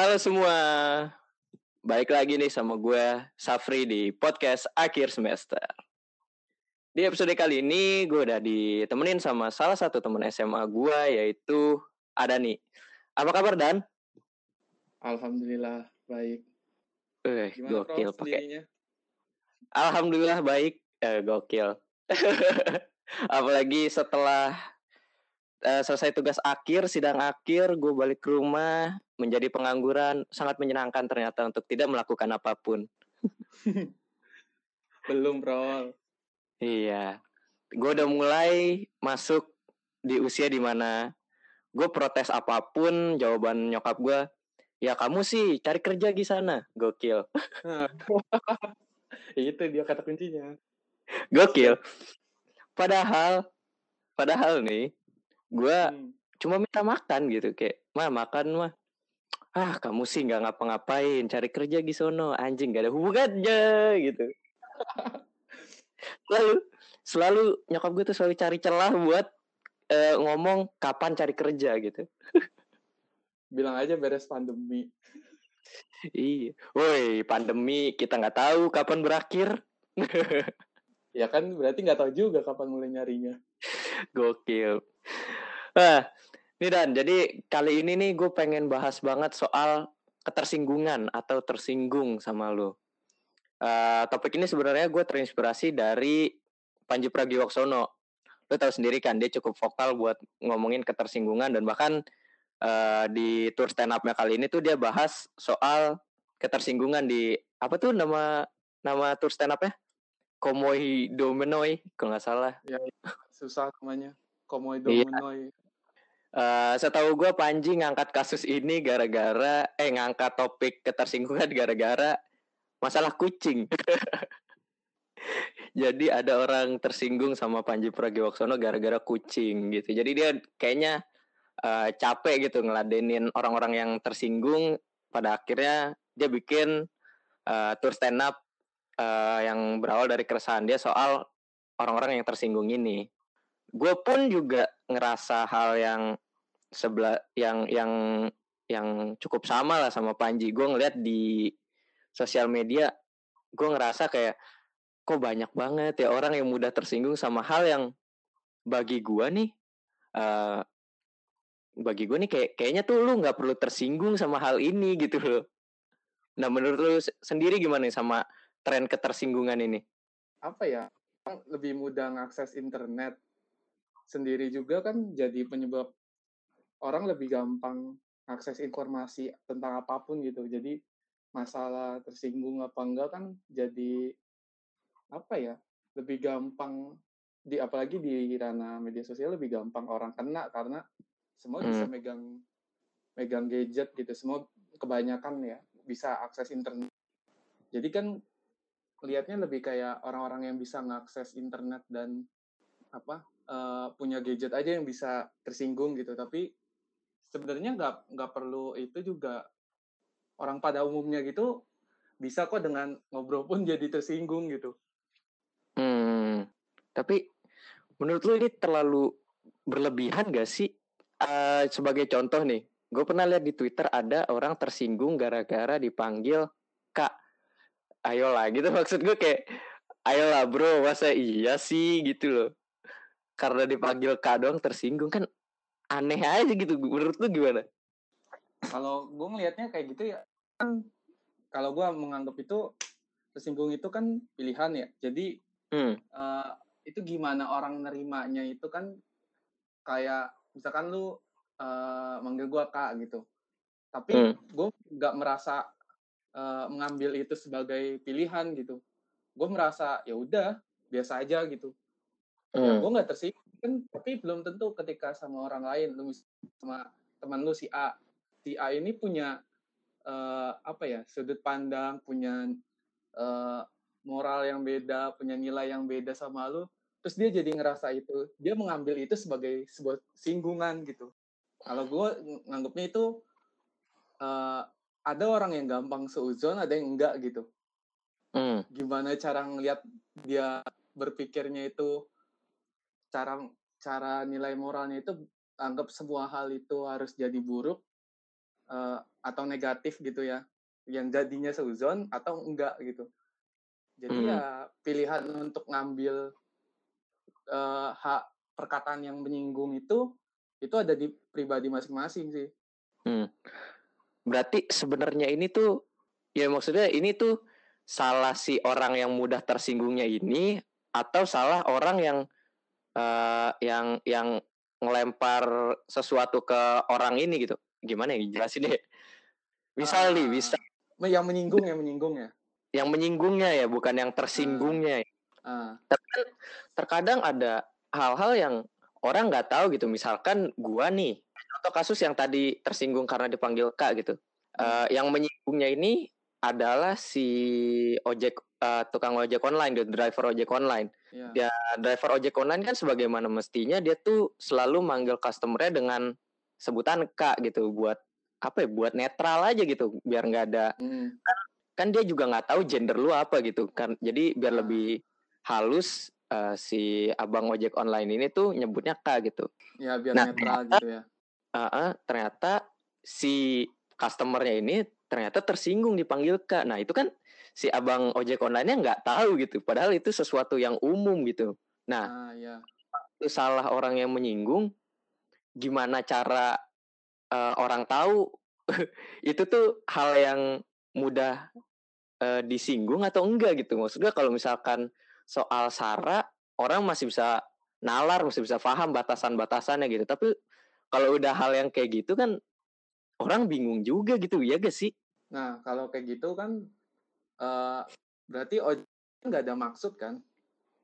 Halo semua, balik lagi nih sama gue Safri di podcast akhir semester. Di episode kali ini gue udah ditemenin sama salah satu temen SMA gue yaitu Adani. Apa kabar Dan? Alhamdulillah baik. Eh, Gimana gokil pakai. Alhamdulillah baik, eh, gokil. Apalagi setelah eh, selesai tugas akhir, sidang akhir, gue balik ke rumah menjadi pengangguran sangat menyenangkan ternyata untuk tidak melakukan apa pun. Belum Prof. Iya, gue udah mulai masuk di usia di mana gue protes apa pun, jawaban nyokap gue, ya kamu sih cari kerja di sana, gokil, Itu dia kata kuncinya. gokil. Padahal, padahal nih, gue Hmm. cuma minta makan gitu kayak, mah makan mah. Ah kamu sih nggak ngapa-ngapain, cari kerja di sono, anjing gak ada hubungannya gitu. Selalu, selalu nyokap gue tuh selalu cari celah buat eh, ngomong kapan cari kerja gitu. Bilang aja beres pandemi. Iya, woi pandemi kita nggak tahu kapan berakhir. Ya kan berarti nggak tahu juga kapan mulai nyarinya. Gokil. Nah, ini Dan, jadi kali ini nih gue pengen bahas banget soal ketersinggungan atau tersinggung sama lo. Eh, topik ini sebenarnya gue terinspirasi dari Panji Pragiwaksono. Lo tahu sendiri kan, dia cukup vokal buat ngomongin ketersinggungan dan bahkan eh, di tour stand up-nya kali ini tuh dia bahas soal ketersinggungan di apa tuh nama nama tour stand up-nya? Komoi Domenoi, kalau nggak salah. Susah namanya. Iya. Menoi. Eh, setahu gue Panji ngangkat kasus ini gara-gara eh ngangkat topik ketersinggungan gara-gara masalah kucing. Jadi ada orang tersinggung sama Panji Pragiwaksono gara-gara kucing gitu. Jadi dia kayaknya eh, capek gitu ngeladenin orang-orang yang tersinggung. Pada akhirnya dia bikin eh, tour stand up eh, yang berawal dari keresahan dia soal orang-orang yang tersinggung ini. Gue pun juga ngerasa hal yang sebelah yang yang yang cukup sama lah sama Panji. Gue ngeliat di sosial media, gue ngerasa kayak kok banyak banget ya orang yang mudah tersinggung sama hal yang bagi gue nih, eh bagi gue nih kayak kayaknya tuh lu nggak perlu tersinggung sama hal ini gitu loh. Nah menurut lu se- sendiri gimana nih sama tren ketersinggungan ini? Apa ya? Lebih mudah ngakses internet. Sendiri juga kan jadi penyebab orang lebih gampang akses informasi tentang apa pun gitu. Jadi masalah tersinggung apa enggak kan jadi apa ya lebih gampang di apalagi di ranah media sosial lebih gampang orang kena karena semua bisa Hmm. megang megang gadget gitu semua kebanyakan ya bisa akses internet jadi kan lihatnya lebih kayak orang-orang yang bisa ngakses internet dan apa eh, punya gadget aja yang bisa tersinggung gitu tapi sebenarnya nggak nggak perlu itu juga orang pada umumnya gitu bisa kok dengan ngobrol pun jadi tersinggung gitu Hmm, tapi menurut lu ini terlalu berlebihan gak sih? Eh, sebagai contoh nih, gue pernah lihat di Twitter ada orang tersinggung gara-gara dipanggil kak. Ayolah gitu maksud gue kayak, ayolah bro, masa iya sih gitu loh. Karena dipanggil kak doang tersinggung kan aneh aja gitu. Menurut lu gimana? kalau gue ngelihatnya kayak gitu ya kan kalau gue menganggap itu tersinggung itu kan pilihan ya jadi Hmm, eh, itu gimana orang nerimanya itu kan kayak misalkan lu eh, manggil gue kak gitu tapi Hmm. gue nggak merasa eh, mengambil itu sebagai pilihan gitu gue merasa ya udah biasa aja gitu hmm, gue nggak tersinggung kan tapi belum tentu ketika sama orang lain lu sama teman lu si A si A ini punya eh, apa ya sudut pandang punya eh, moral yang beda punya nilai yang beda sama lu terus dia jadi ngerasa itu dia mengambil itu sebagai sebuah singgungan gitu. Kalau gue nganggapnya itu eh, ada orang yang gampang seuzon ada yang enggak gitu. Hmm, gimana cara ngelihat dia berpikirnya itu cara cara nilai moralnya itu anggap semua hal itu harus jadi buruk uh, atau negatif gitu ya yang jadinya seuzon atau enggak gitu jadi hmm. ya pilihan untuk ngambil uh, hak perkataan yang menyinggung itu itu ada di pribadi masing-masing sih hmm. berarti sebenarnya ini tuh ya maksudnya ini tuh salah si orang yang mudah tersinggungnya ini atau salah orang yang uh, yang yang ngelempar sesuatu ke orang ini gitu. Gimana ya jelasin deh misal uh, nih bisa yang menyinggung ya menyinggung ya? Yang menyinggungnya ya bukan yang tersinggungnya uh. uh. terkadang ada hal-hal yang orang nggak tahu gitu. Misalkan gua nih atau kasus yang tadi tersinggung karena dipanggil kak gitu. Uh, yang menyinggungnya ini adalah si ojek uh, tukang ojek online, gitu, driver ojek online. Yeah. Ya driver ojek online kan sebagaimana mestinya dia tuh selalu manggil customernya dengan sebutan kak gitu buat apa ya buat netral aja gitu biar nggak ada mm. kan, kan dia juga nggak tahu gender lu apa gitu kan jadi biar nah. lebih halus uh, si abang ojek online ini tuh nyebutnya kak gitu. Ya biar nah, netral ternyata, gitu ya. Uh, uh, ternyata si customernya ini ternyata tersinggung dipanggil kak. Nah itu kan si abang ojek online-nya nggak tahu gitu. Padahal itu sesuatu yang umum gitu. Nah ah, ya. itu salah orang yang menyinggung. Gimana cara uh, orang tahu itu tuh hal yang mudah uh, disinggung atau enggak gitu. Maksudnya kalau misalkan soal sara orang masih bisa nalar, masih bisa paham batasan-batasannya gitu. Tapi kalau udah hal yang kayak gitu kan orang bingung juga gitu ya gak sih? Nah kalau kayak gitu kan uh, berarti ojek nggak ada maksud kan?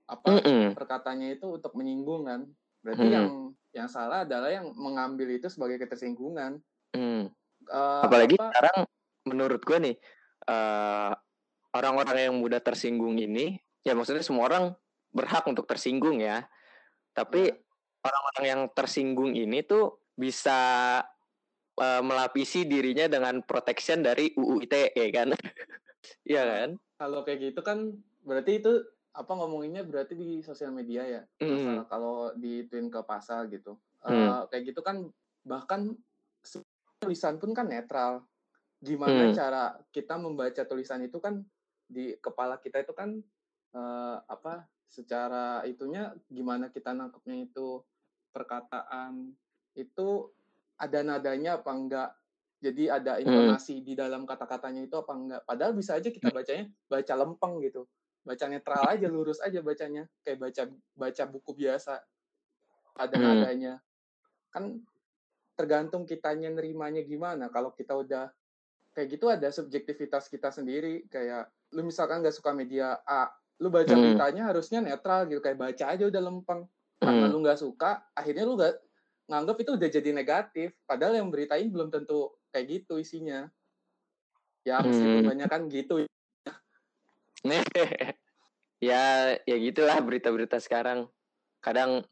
Apa mm -mm. perkataannya itu untuk menyinggung kan? Berarti mm. yang yang salah adalah yang mengambil itu sebagai ketersinggungan. Mm. Uh, Apalagi apa, sekarang menurut gue nih eh, orang-orang yang mudah tersinggung ini, ya maksudnya semua orang berhak untuk tersinggung ya. Tapi iya. orang-orang yang tersinggung ini tuh bisa uh, melapisi dirinya dengan protection dari UU ITE kan. Iya kan? Kalau kayak gitu kan berarti itu apa ngomonginnya berarti di sosial media ya. Mm. kalau di twin ke pasal gitu. Mm. Uh, kayak gitu kan bahkan tulisan pun kan netral. Gimana mm. cara kita membaca tulisan itu kan di kepala kita itu kan uh, apa secara itunya gimana kita nangkepnya itu perkataan itu ada nadanya apa enggak jadi ada informasi hmm. di dalam kata-katanya itu apa enggak padahal bisa aja kita hmm. bacanya baca lempeng gitu baca netral aja lurus aja bacanya kayak baca baca buku biasa ada hmm. nadanya kan tergantung kitanya nerimanya gimana kalau kita udah kayak gitu ada subjektivitas kita sendiri kayak lu misalkan nggak suka media A lu baca hmm. beritanya harusnya netral gitu kayak baca aja udah lempeng karena hmm. lu nggak suka akhirnya lu nggak nganggap itu udah jadi negatif. Padahal yang beritain belum tentu kayak gitu isinya. Ya meskipun hmm. banyak kan gitu. Ya ya gitulah berita-berita sekarang. Kadang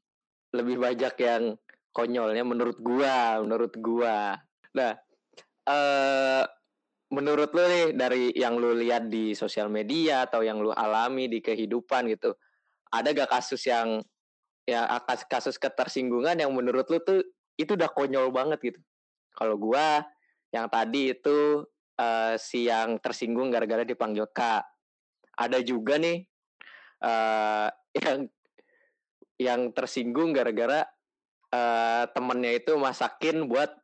lebih banyak yang konyolnya menurut gua menurut gua. Nah eh menurut lu nih dari yang lu lihat di sosial media atau yang lu alami di kehidupan gitu ada gak kasus yang ya kasus ketersinggungan yang menurut lu tuh itu udah konyol banget gitu. Kalau gua yang tadi itu uh, si yang tersinggung gara-gara dipanggil Kak. Ada juga nih uh, yang yang tersinggung gara-gara uh, temennya itu masakin buat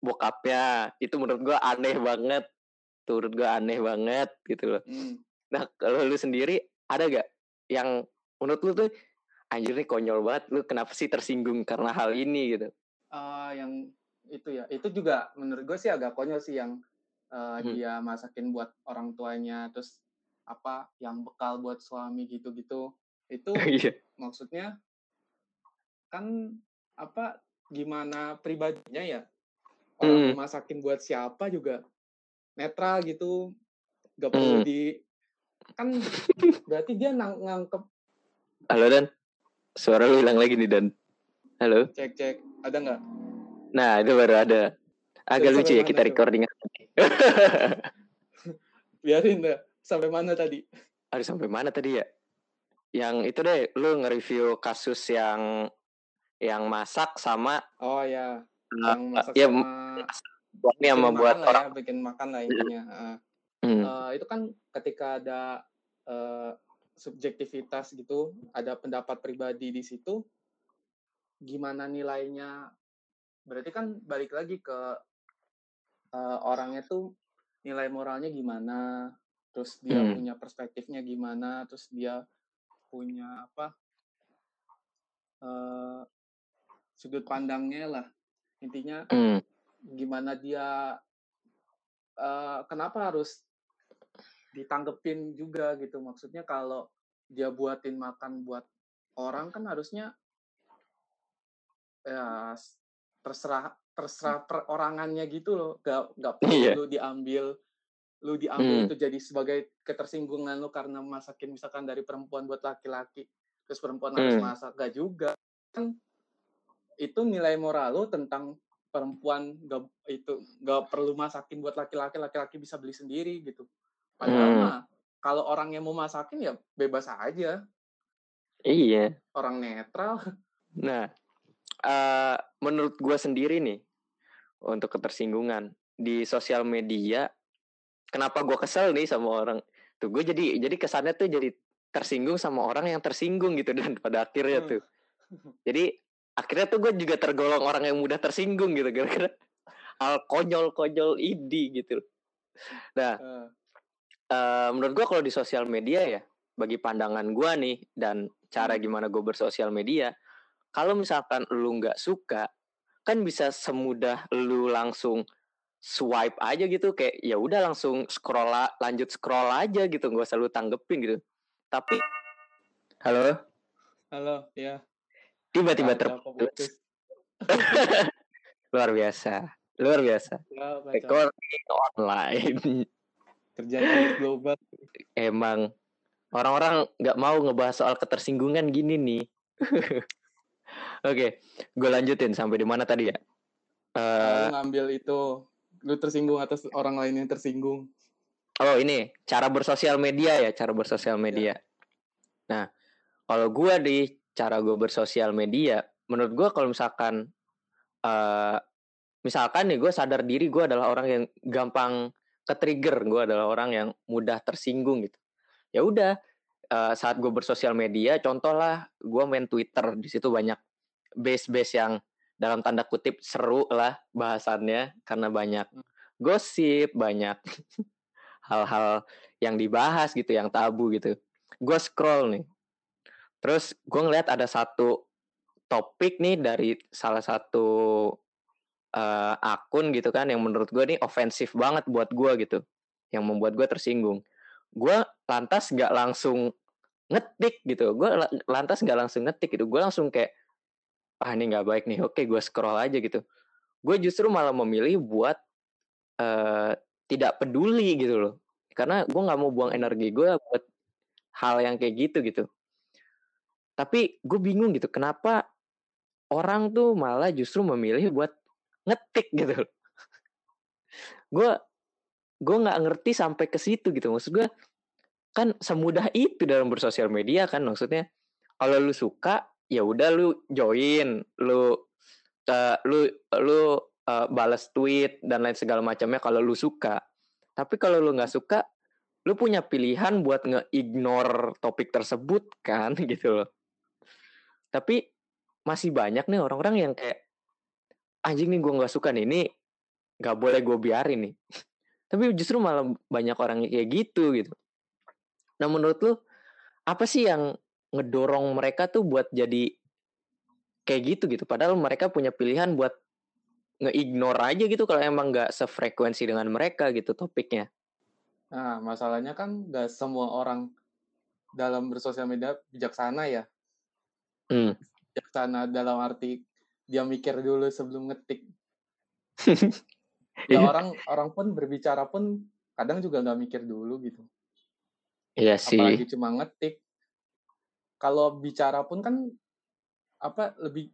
bokapnya. Itu menurut gua aneh banget. Menurut gua aneh banget gitu loh. Hmm. Nah, kalau lu sendiri ada gak yang menurut lu tuh anjir nih konyol banget lu kenapa sih tersinggung karena hal ini gitu uh, yang itu ya itu juga menurut gue sih agak konyol sih yang uh, hmm. dia masakin buat orang tuanya terus apa yang bekal buat suami gitu-gitu itu yeah. maksudnya kan apa gimana pribadinya ya orang hmm. masakin buat siapa juga netral gitu gak perlu hmm. di kan berarti dia nang ngangkep halo dan Suara lu hilang lagi nih Dan. Halo. Cek cek. Ada nggak? Nah itu baru ada. Agak lucu ya kita recording. Biarin deh. Sampai mana tadi? Ada sampai mana tadi ya? Yang itu deh, lu nge-review kasus yang yang masak sama Oh ya, yang masak ya, sama buat ini sama bikin buat makan lah orang ya, bikin makan lah intinya. Uh, Hmm. uh, itu kan ketika ada uh, subjektivitas gitu, ada pendapat pribadi di situ, gimana nilainya? Berarti kan balik lagi ke uh, orangnya tuh nilai moralnya gimana, terus dia Hmm. punya perspektifnya gimana, terus dia punya apa uh, sudut pandangnya lah. Intinya Hmm. gimana dia uh, kenapa harus ditanggepin juga gitu maksudnya kalau dia buatin makan buat orang kan harusnya ya terserah terserah perorangannya gitu loh gak gak perlu Iya. lu diambil lu diambil Hmm. itu jadi sebagai ketersinggungan lu karena masakin misalkan dari perempuan buat laki-laki terus perempuan harus Hmm. masak gak juga kan itu nilai moral lu tentang perempuan gak itu gak perlu masakin buat laki-laki laki-laki bisa beli sendiri gitu padahal Hmm. mah kalau orang yang mau masakin ya bebas aja Iya. orang netral Nah, eh menurut gue sendiri nih untuk ketersinggungan di sosial media, kenapa gue kesel nih sama orang tuh gue jadi jadi kesannya tuh jadi tersinggung sama orang yang tersinggung gitu dan pada akhirnya Hmm. tuh jadi akhirnya tuh gue juga tergolong orang yang mudah tersinggung gitu gara-gara hal konyol-konyol ini gitu. Nah, Eh, eh menurut gue kalau di sosial media ya bagi pandangan gue nih dan cara Hmm. gimana gue bersosial media kalau misalkan lu nggak suka kan bisa semudah lu langsung swipe aja gitu kayak ya udah langsung scroll la- lanjut scroll aja gitu nggak usah lu tanggepin gitu. Tapi halo? Halo ya. Tiba-tiba keputus. luar biasa luar biasa. Recording online terjadi global emang orang-orang nggak mau ngebahas soal ketersinggungan gini nih. Oke, gue lanjutin sampai di mana tadi ya? Eh, lu ngambil itu lu tersinggung atas orang lain yang tersinggung oh ini cara bersosial media ya, cara bersosial media. Nah, kalau gue di cara gue bersosial media, menurut gue kalau misalkan, eh misalkan nih gue sadar diri gue adalah orang yang gampang ke trigger, gue adalah orang yang mudah tersinggung gitu. Ya udah, eh, saat gue bersosial media, contoh lah gue main Twitter, di situ banyak base-base yang dalam tanda kutip seru lah bahasannya karena banyak gosip, banyak hal-hal yang dibahas gitu, yang tabu gitu. Gue scroll nih, terus gue ngeliat ada satu topik nih dari salah satu eh, akun gitu kan yang menurut gue nih ofensif banget buat gue gitu, yang membuat gue tersinggung. Gue lantas nggak langsung ngetik gitu, gue lantas nggak langsung ngetik gitu, gue langsung kayak ah ini nggak baik nih, oke gue scroll aja gitu. Gue justru malah memilih buat eh, tidak peduli gitu loh, karena gue nggak mau buang energi gue buat hal yang kayak gitu gitu. Tapi gue bingung gitu, kenapa orang tuh malah justru memilih buat ngetik gitu. Gue gue nggak ngerti sampai ke situ gitu. Maksud gue kan semudah itu dalam bersosial media kan maksudnya. Kalau lu suka ya udah lu join, lu eh, lu lu eh, balas tweet dan lain segala macamnya kalau lu suka. Tapi kalau lu nggak suka, lu punya pilihan buat nge-ignore topik tersebut kan gitu loh. Tapi masih banyak nih orang-orang yang kayak anjing nih gue nggak suka nih ini nggak boleh gue biarin nih. Tapi justru malah banyak orang kayak gitu gitu. Nah menurut lu apa sih yang ngedorong mereka tuh buat jadi kayak gitu gitu? Padahal mereka punya pilihan buat nge-ignore aja gitu kalau emang nggak sefrekuensi dengan mereka gitu topiknya. nah masalahnya kan gak semua orang dalam bersosial media bijaksana ya Hmm. bijaksana dalam arti dia mikir dulu sebelum ngetik. Ya orang orang pun berbicara pun kadang juga nggak mikir dulu gitu. Iya sih. apalagi cuma ngetik. Kalau bicara pun kan apa lebih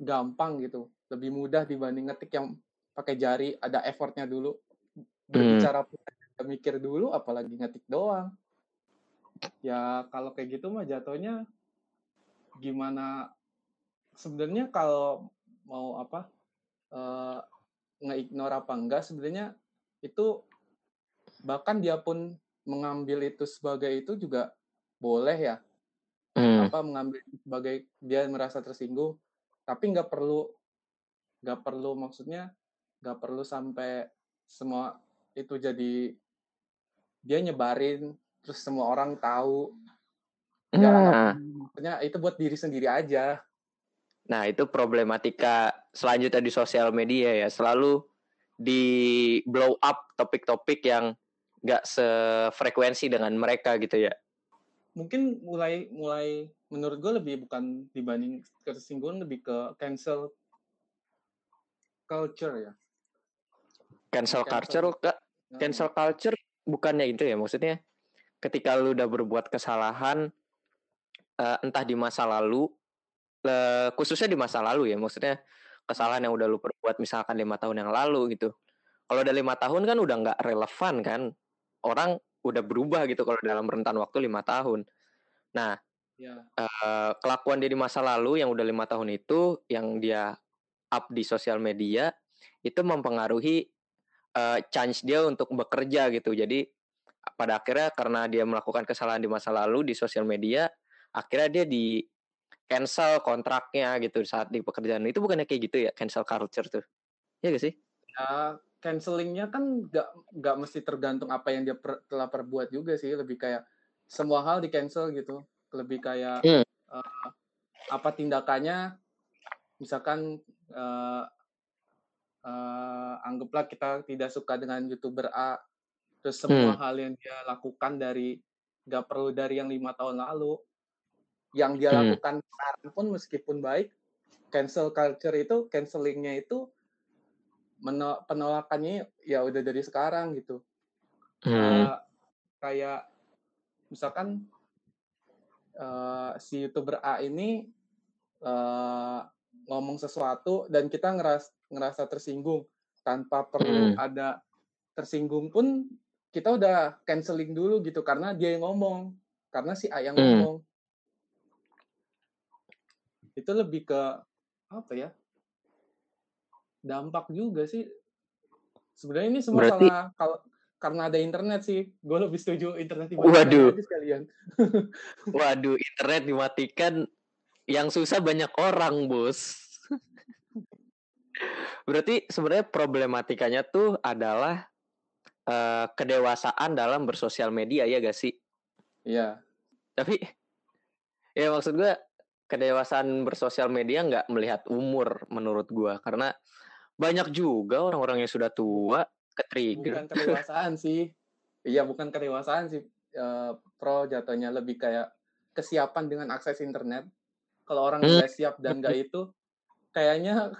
gampang gitu. Lebih mudah dibanding ngetik yang pakai jari ada effortnya dulu. Berbicara pun nggak mikir dulu apalagi ngetik doang. Ya kalau kayak gitu mah jatuhnya gimana sebenarnya kalau mau apa eh, nge-ignore apa enggak sebenarnya itu bahkan dia pun mengambil itu sebagai itu juga boleh ya. Hmm. apa mengambil sebagai dia merasa tersinggung tapi nggak perlu nggak perlu maksudnya nggak perlu sampai semua itu jadi dia nyebarin terus semua orang tahu. Nah, maksudnya itu buat diri sendiri aja nah itu problematika selanjutnya di sosial media ya selalu di blow up topik-topik yang nggak sefrekuensi dengan mereka gitu ya. mungkin mulai mulai menurut gue lebih bukan dibanding ketersinggungan lebih ke cancel culture ya Cancel Cancel. culture, cancel culture bukannya itu ya maksudnya ketika lu udah berbuat kesalahan eh, entah di masa lalu eh, khususnya di masa lalu ya maksudnya kesalahan yang udah lu perbuat misalkan lima tahun yang lalu gitu. Kalau udah lima tahun kan udah nggak relevan kan. Orang udah berubah gitu kalau dalam rentan waktu lima tahun. Nah ya. eh, kelakuan dia di masa lalu yang udah lima tahun itu yang dia up di sosial media itu mempengaruhi eh, chance dia untuk bekerja gitu. Jadi pada akhirnya karena dia melakukan kesalahan di masa lalu di sosial media akhirnya dia di cancel kontraknya gitu saat di pekerjaan. Itu bukannya kayak gitu ya cancel culture tuh? Ya gak sih? Ya cancelingnya kan nggak nggak mesti tergantung apa yang dia per- telah perbuat juga sih. Lebih kayak semua hal di cancel gitu. Lebih kayak Hmm. eh, apa tindakannya? Misalkan eh, eh, anggaplah kita tidak suka dengan youtuber A terus semua hal yang dia lakukan dari nggak perlu dari yang lima tahun lalu yang dia Hmm. lakukan sekarang pun meskipun baik cancel culture itu cancelingnya itu penolakannya ya udah dari sekarang gitu Hmm. Eh, kayak misalkan eh, si youtuber A ini eh, ngomong sesuatu dan kita ngeras ngerasa tersinggung tanpa perlu Hmm. ada tersinggung pun kita udah canceling dulu gitu karena dia yang ngomong karena si A yang Hmm. ngomong itu lebih ke apa ya dampak juga sih. Sebenarnya ini semua Berarti- salah kalau karena ada internet sih. Gue lebih setuju internet Waduh. aja sekalian. Waduh internet dimatikan yang susah banyak orang bos. Berarti sebenarnya problematikanya tuh adalah eh, kedewasaan dalam bersosial media ya gak sih? Iya. Tapi ya maksud gue kedewasaan bersosial media nggak melihat umur menurut gue karena banyak juga orang-orang yang sudah tua ke trigger bukan kedewasaan sih. Iya bukan kedewasaan sih Eh, pro. Jatuhnya lebih kayak kesiapan dengan akses internet. Kalau orang Hmm. nggak siap dan nggak itu kayaknya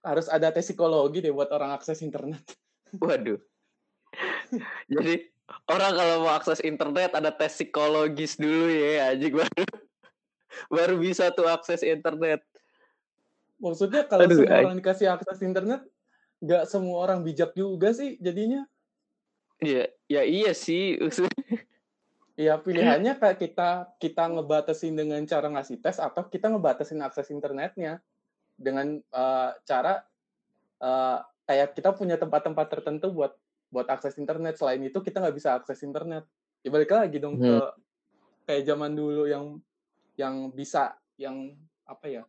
harus ada tes psikologi deh buat orang akses internet. Waduh. Jadi orang kalau mau akses internet ada tes psikologis dulu ya anjing. baru baru bisa tuh akses internet. Maksudnya kalau Aduh, semua orang dikasih akses internet nggak semua orang bijak juga sih jadinya. Iya, ya iya sih. ya pilihannya kayak kita kita ngebatasin dengan cara ngasih tes atau kita ngebatasin akses internetnya dengan eh, cara eh, kayak kita punya tempat-tempat tertentu buat buat akses internet. Selain itu kita nggak bisa akses internet. Ya balik lagi dong ke kayak zaman dulu yang yang bisa yang apa ya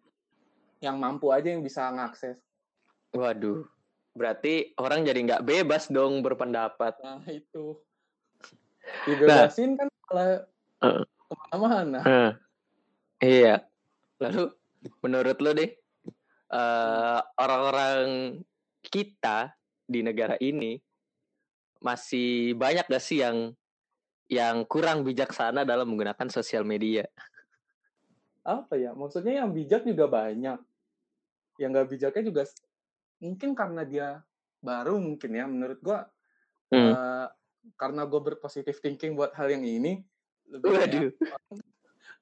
yang mampu aja yang bisa ngakses Waduh, berarti orang jadi nggak bebas dong berpendapat. nah itu dibebasin kan malah Eh. ke mana-mana Eh, iya. Lalu menurut lo deh, eh, orang-orang kita di negara ini masih banyak gak sih yang yang kurang bijaksana dalam menggunakan sosial media? Apa ya maksudnya yang bijak juga banyak yang nggak bijaknya juga mungkin karena dia baru mungkin ya menurut gua Hmm. eh, karena gue berpositif thinking buat hal yang ini lebih kayak Waduh.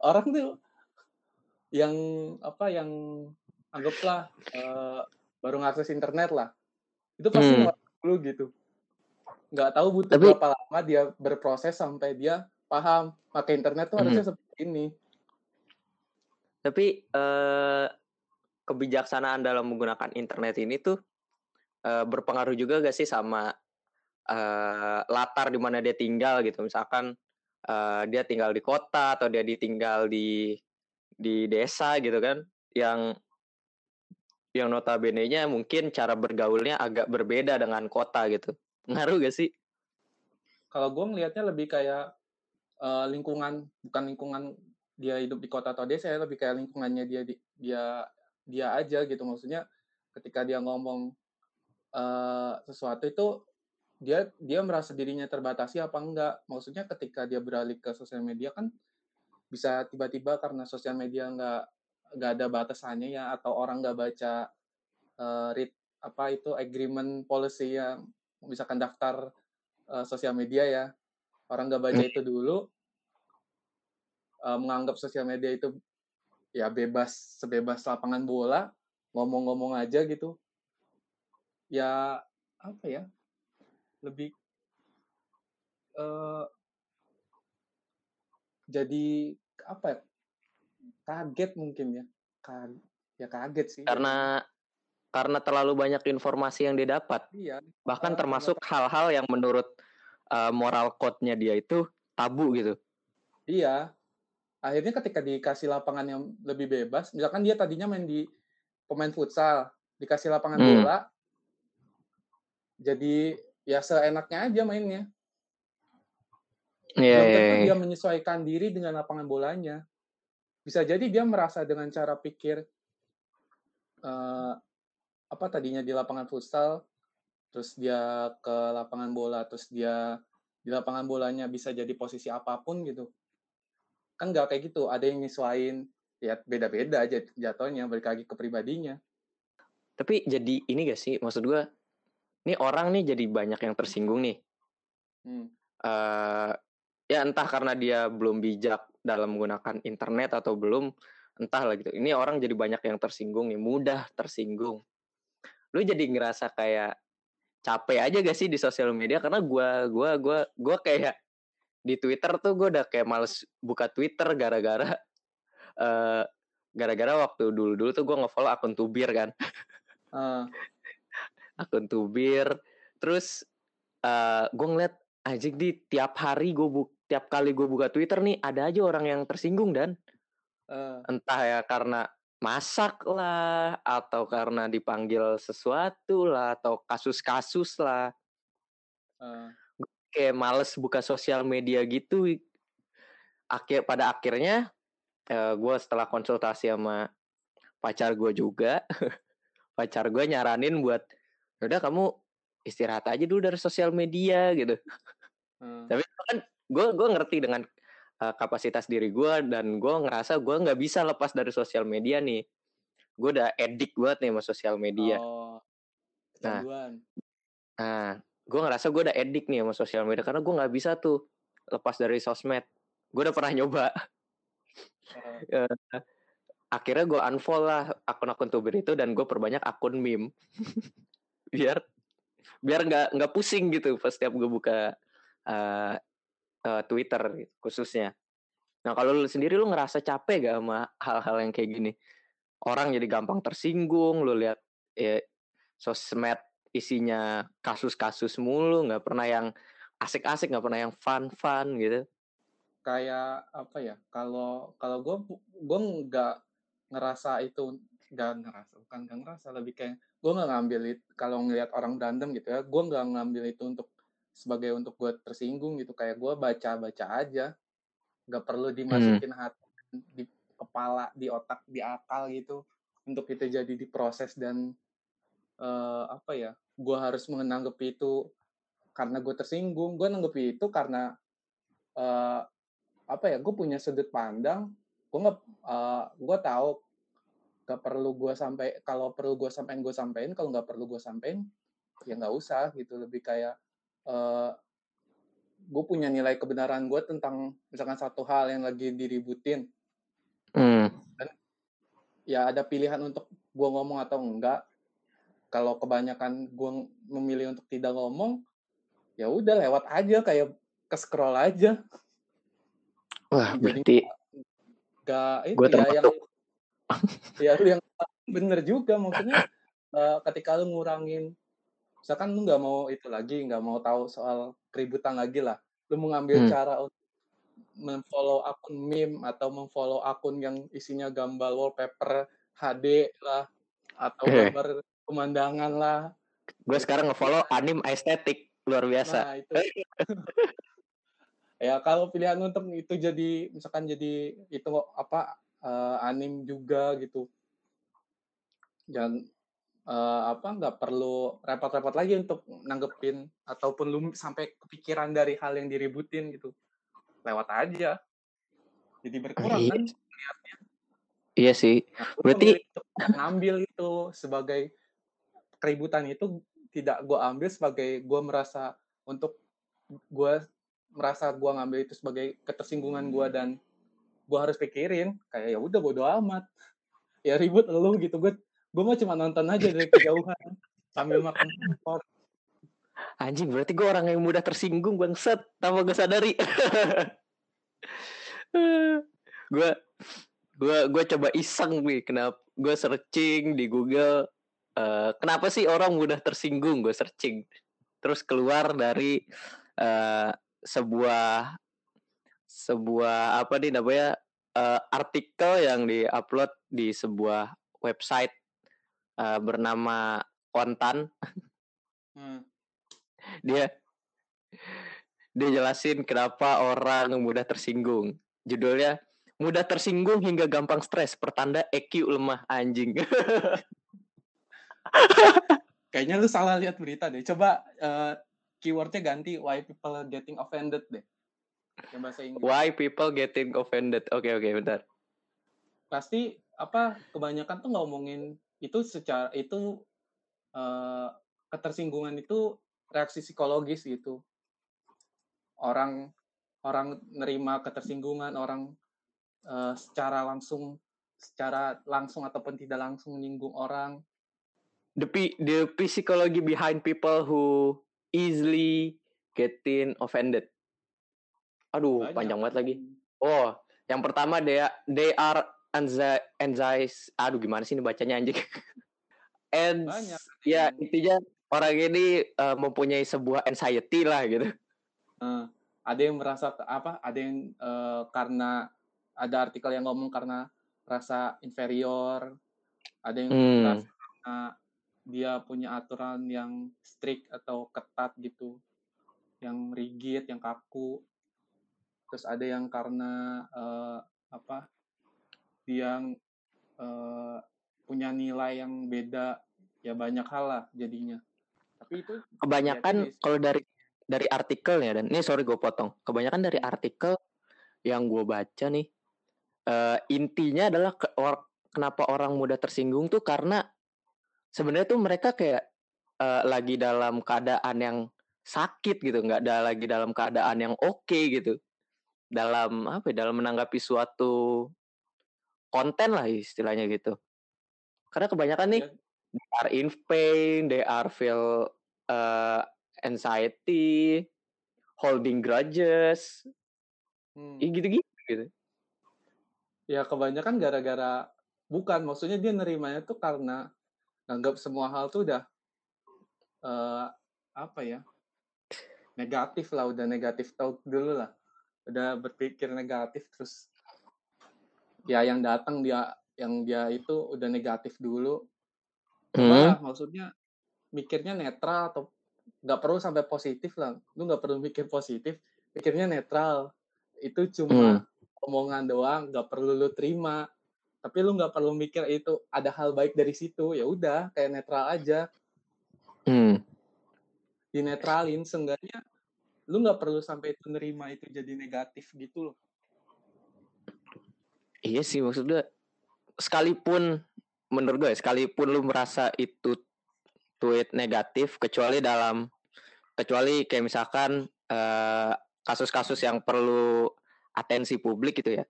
orang tuh yang apa yang anggaplah eh, baru ngakses internet lah itu pasti Hmm. dulu gitu nggak tahu butuh Tapi- berapa lama dia berproses sampai dia paham pakai internet tuh Hmm. harusnya seperti ini Tapi eh, kebijaksanaan dalam menggunakan internet ini tuh uh, berpengaruh juga gak sih sama uh, latar di mana dia tinggal gitu misalkan uh, dia tinggal di kota atau dia ditinggal di di desa gitu kan yang yang notabene-nya mungkin cara bergaulnya agak berbeda dengan kota gitu. Ngaruh gak sih? Kalau gue ngelihatnya lebih kayak uh, lingkungan, bukan lingkungan dia hidup di kota atau desa, ya, lebih kayak lingkungannya dia dia dia aja gitu. Maksudnya ketika dia ngomong uh, sesuatu itu dia dia merasa dirinya terbatasi apa enggak? Maksudnya ketika dia beralih ke sosial media kan bisa tiba-tiba karena sosial media enggak nggak ada batasannya ya atau orang nggak baca uh, read apa itu agreement policy yang misalkan daftar uh, sosial media ya orang nggak baca hmm. itu dulu uh, menganggap sosial media itu ya bebas sebebas lapangan bola ngomong-ngomong aja gitu. Ya apa ya lebih uh, jadi apa ya kaget mungkin ya kan ya kaget sih. Karena karena terlalu banyak informasi yang didapat. Iya bahkan termasuk hal-hal yang menurut uh, moral code-nya dia itu tabu gitu. Iya akhirnya ketika dikasih lapangan yang lebih bebas misalkan dia tadinya main di pemain futsal dikasih lapangan hmm. bola jadi ya seenaknya aja mainnya yeah, yeah, yeah. dia menyesuaikan diri dengan lapangan bolanya bisa jadi dia merasa dengan cara pikir uh, apa tadinya di lapangan futsal terus dia ke lapangan bola terus dia di lapangan bolanya bisa jadi posisi apa pun gitu kan nggak kayak gitu. Ada yang nyesuain ya beda-beda aja jatuhnya balik lagi ke pribadinya. Tapi jadi ini gak sih maksud gue ini orang nih jadi banyak yang tersinggung nih. Hmm. uh, ya entah karena dia belum bijak dalam menggunakan internet atau belum entahlah gitu. Ini orang jadi banyak yang tersinggung nih mudah tersinggung. Lu jadi ngerasa kayak capek aja gak sih di sosial media? Karena gua gua gua gua kayak di Twitter tuh gue udah kayak males buka Twitter gara-gara uh, gara-gara waktu dulu-dulu tuh gue ngefollow akun Tubir kan. Uh. akun Tubir. Terus uh, eh, gue ngeliat aja di tiap hari gue buk tiap kali gue buka Twitter nih ada aja orang yang tersinggung dan uh. entah ya karena masak lah atau karena dipanggil sesuatu lah atau kasus-kasus lah. Uh. Kayak males buka sosial media gitu. Akhir pada akhirnya uh, gue setelah konsultasi sama pacar gue juga, pacar gue nyaranin buat udah kamu istirahat aja dulu dari sosial media gitu. Hmm. Tapi kan gue gue ngerti dengan uh, kapasitas diri gue dan gue ngerasa gue nggak bisa lepas dari sosial media nih gue udah edik banget nih sama sosial media oh, nah nah gue ngerasa gue udah edik nih sama sosial media karena gue nggak bisa tuh lepas dari sosmed gue udah pernah nyoba uh. akhirnya gue unfollow lah akun-akun tuber itu dan gue perbanyak akun meme biar biar nggak nggak pusing gitu pas setiap gue buka uh, uh, Twitter gitu, khususnya. Nah kalau lu sendiri lu ngerasa capek gak sama hal-hal yang kayak gini? Orang jadi gampang tersinggung, lu lihat ya, sosmed isinya kasus-kasus mulu, nggak pernah yang asik-asik, nggak pernah yang fun-fun gitu. Kayak apa ya? Kalau kalau gue gue nggak ngerasa itu nggak ngerasa bukan nggak ngerasa lebih kayak gue nggak ngambil itu kalau ngelihat orang berantem gitu ya gue nggak ngambil itu untuk sebagai untuk gue tersinggung gitu kayak gue baca baca aja nggak perlu dimasukin hmm. hati di kepala di otak di akal gitu untuk itu jadi diproses dan uh, apa ya gue harus menanggapi itu karena gue tersinggung. Gue nanggapi itu karena uh, apa ya gue punya sudut pandang. Gue nggak uh, gue tahu gak perlu gue sampai kalau perlu gue sampein gue sampein kalau nggak perlu gue sampein ya nggak usah gitu. Lebih kayak uh, eh, gue punya nilai kebenaran gue tentang misalkan satu hal yang lagi diributin. Hmm. dan ya ada pilihan untuk gue ngomong atau enggak kalau kebanyakan gue memilih untuk tidak ngomong ya udah lewat aja kayak ke scroll aja wah berarti gak itu ya yang ya lu yang bener juga maksudnya uh, ketika lu ngurangin misalkan lu nggak mau itu lagi nggak mau tahu soal keributan lagi lah lu mau ngambil Hmm. cara untuk memfollow akun meme atau memfollow akun yang isinya gambar wallpaper HD lah atau Eh. gambar pemandangan lah Gue sekarang ngefollow anim estetik luar biasa. nah itu ya kalau pilihan untuk itu jadi misalkan jadi itu apa eh, anim juga gitu dan eh, apa nggak perlu repot-repot lagi untuk nanggepin ataupun lu sampai kepikiran dari hal yang diributin gitu lewat aja jadi berkurang Iya. kan Iya sih. Nah, Berarti- ngambil itu sebagai keributan itu tidak gue ambil sebagai gue merasa untuk gue merasa gue ngambil itu sebagai ketersinggungan gue dan gue harus pikirin kayak ya udah bodo amat. Ya ribut lu gitu gue gue mau cuma nonton aja dari kejauhan sambil makan popcorn. Anjing berarti gue orang yang mudah tersinggung bangsat. Tanpa gue sadari. gue gue gue coba iseng nih kenapa? Gue searching di Google eh, kenapa sih orang mudah tersinggung gue searching terus keluar dari eh, sebuah sebuah apa nih namanya eh, artikel yang diupload di sebuah website eh, bernama Kontan Hmm. dia dia jelasin kenapa orang mudah tersinggung. Judulnya mudah tersinggung hingga gampang stres, pertanda EQ lemah anjing. kayaknya lu salah lihat berita deh. Coba eh, keywordnya ganti why people getting offended deh. Yang bahasa Inggris. Why people getting offended? Oke oke bentar. pasti apa kebanyakan tuh ngomongin itu secara itu eh, ketersinggungan itu reaksi psikologis gitu. Orang orang nerima ketersinggungan orang eh, secara langsung secara langsung ataupun tidak langsung menyinggung orang The the psychology behind people who easily getting offended. Aduh, Banyak. panjang banget lagi. Oh, yang pertama they they are anxi- anxious. Aduh, gimana sih ini bacanya anjing? And banyak ya intinya orang ini eh, mempunyai sebuah anxiety lah gitu. Eh, ada yang merasa apa ada yang eh, karena ada artikel yang ngomong karena rasa inferior ada yang Hmm. merasa karena dia punya aturan yang strict atau ketat gitu yang rigid yang kaku. Terus ada yang karena eh, apa dia eh, punya nilai yang beda ya banyak hal lah jadinya. Tapi itu Kebanyakan Lihatnya kalau dari dari artikelnya dan. Ini sorry gue potong. Kebanyakan dari artikel yang gue baca nih eh, intinya adalah ke, or- kenapa orang mudah tersinggung tuh karena sebenarnya tuh mereka kayak eh, lagi dalam keadaan yang sakit gitu, nggak ada lagi dalam keadaan yang oke gitu. Dalam apa ya, dalam menanggapi suatu konten lah istilahnya gitu. Karena kebanyakan nih dia- they are in pain, they are feel uh, anxiety, holding grudges, hmm. ya gitu-gitu gitu. Ya kebanyakan gara-gara bukan maksudnya dia nerimanya tuh karena nganggap semua hal tuh udah eh apa ya negatif lah udah negatif tau dulu lah. Udah berpikir negatif terus ya yang datang dia yang dia itu udah negatif dulu. Hmm. Maksudnya mikirnya netral atau nggak perlu sampai positif lah. Lu nggak perlu mikir positif pikirnya netral. Itu cuma omongan doang nggak perlu lu terima tapi lu nggak perlu mikir itu ada hal baik dari situ ya udah kayak netral aja Hmm. dinetralin seenggaknya lu nggak perlu sampai itu nerima itu jadi negatif gitu loh Iya sih maksudnya sekalipun menurut gue ya, sekalipun lu merasa itu tweet negatif kecuali dalam kecuali kayak misalkan eh, kasus-kasus yang perlu atensi publik gitu ya.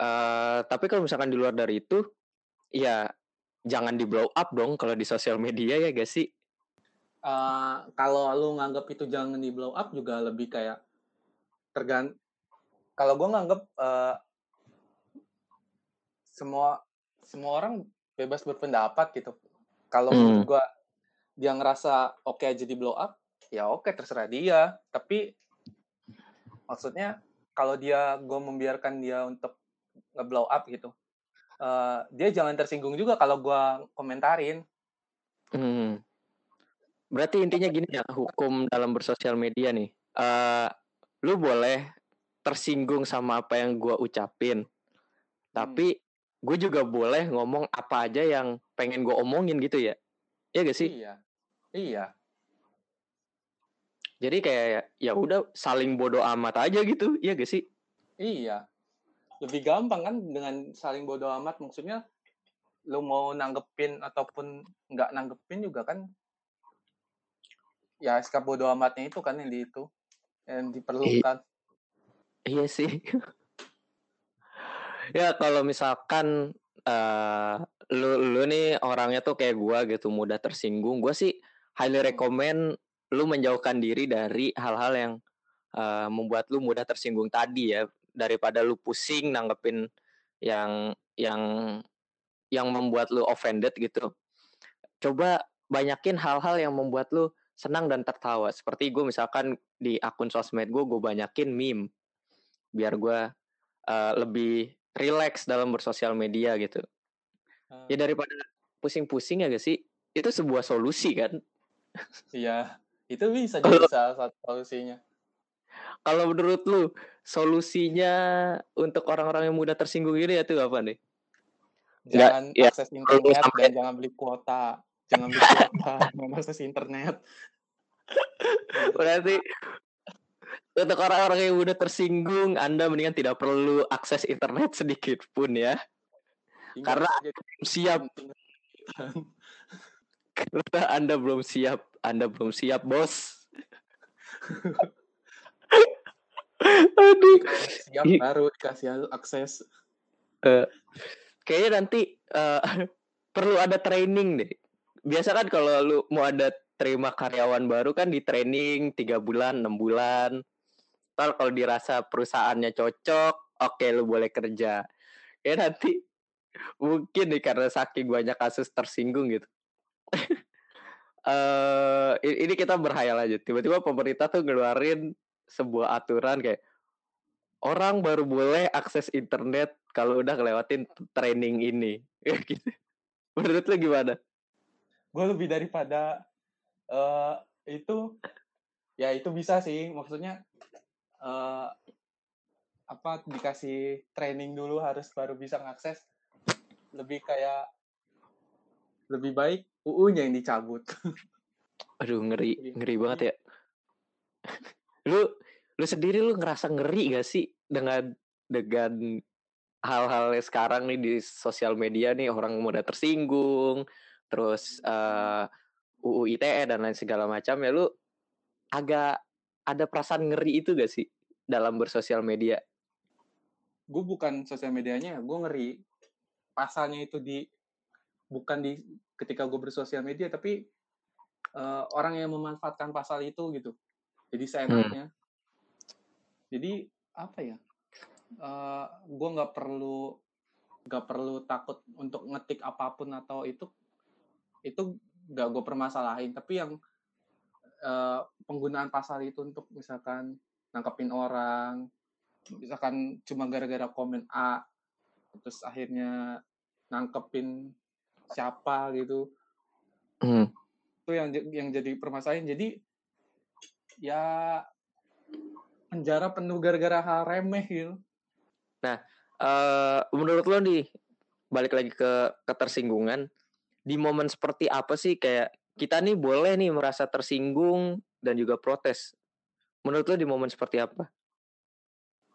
Eh, tapi kalau misalkan di luar dari itu ya jangan di blow up dong kalau di sosial media ya gak sih? Eh, kalau lu nganggap itu jangan di blow up juga lebih kayak tergan kalau gue nganggap eh, semua semua orang bebas berpendapat gitu kalau Hmm. gue dia ngerasa oke okay aja di blow up ya oke okay, terserah dia tapi maksudnya kalau dia gue membiarkan dia untuk nge-blow up gitu uh, dia jangan tersinggung juga kalau gue komentarin hmm. berarti intinya gini ya hukum dalam bersosial media nih uh, lu boleh tersinggung sama apa yang gue ucapin tapi hmm. gue juga boleh ngomong apa aja yang pengen gue omongin gitu ya Iya gak sih? Iya. Iya. Jadi kayak ya udah saling bodoh amat aja gitu, iya gak sih? Iya. Lebih gampang kan dengan saling bodoh amat maksudnya lu mau nanggepin ataupun nggak nanggepin juga kan ya sikap bodoh amatnya itu kan yang di itu yang diperlukan. iya sih. ya kalau misalkan uh, lu lu nih orangnya tuh kayak gua gitu mudah tersinggung, gua sih highly hmm. recommend lu menjauhkan diri dari hal-hal yang uh, membuat lu mudah tersinggung tadi ya daripada lu pusing nanggepin yang yang yang membuat lu offended gitu. Coba banyakin hal-hal yang membuat lu senang dan tertawa. Seperti gue misalkan di akun sosmed gue gue banyakin meme. Biar gue uh, lebih relax dalam bersosial media gitu. Ya hmm. daripada pusing-pusing ya gak sih? Itu sebuah solusi kan? Iya itu bisa jadi salah satu solusinya. Kalau menurut lu solusinya untuk orang-orang yang mudah tersinggung ini ya tuh apa nih? Jangan Nggak, ya, akses ya, internet sampai... dan jangan beli kuota. Jangan beli kuota, jangan akses internet. Berarti untuk orang-orang yang mudah tersinggung, Anda mendingan tidak perlu akses internet sedikit pun ya. Tinggal Karena siap. Karena Anda belum siap. Anda belum siap, Bos. Aduh. Siap baru dikasih akses. Uh, kayaknya nanti uh, perlu ada training deh. Biasa kan kalau lu mau ada terima karyawan baru kan di training tiga bulan, enam bulan. Ntar kalau dirasa perusahaannya cocok, oke okay, lu boleh kerja. Ya nanti mungkin nih karena saking banyak kasus tersinggung gitu uh, ini kita berhayal aja. Tiba-tiba pemerintah tuh ngeluarin sebuah aturan kayak orang baru boleh akses internet kalau udah ngelewatin training ini. gitu. Menurut lu gimana? Gue lebih daripada uh, itu ya itu bisa sih maksudnya uh, apa dikasih training dulu harus baru bisa ngakses lebih kayak lebih baik UU-nya yang dicabut. Aduh ngeri, ngeri banget ya. Lu lu sendiri lu ngerasa ngeri gak sih dengan dengan hal-hal sekarang nih di sosial media nih? Orang muda tersinggung, terus uh, eh, UU ITE dan lain segala macam ya lu agak ada perasaan ngeri itu gak sih dalam bersosial media? Gue bukan sosial medianya, gue ngeri. Pasalnya itu di bukan di ketika gue bersosial media tapi uh, orang yang memanfaatkan pasal itu gitu jadi seenaknya hmm. jadi apa ya uh, eh, gue nggak perlu nggak perlu takut untuk ngetik apa pun atau itu itu nggak gue permasalahin tapi yang uh, penggunaan pasal itu untuk misalkan nangkepin orang misalkan cuma gara-gara komen A terus akhirnya nangkepin siapa gitu hmm. itu yang yang jadi permasalahan jadi ya penjara penuh gara-gara hal remeh gitu. Nah uh, menurut lo nih balik lagi ke ketersinggungan di momen seperti apa sih kayak kita nih boleh nih merasa tersinggung dan juga protes? Menurut lo di momen seperti apa?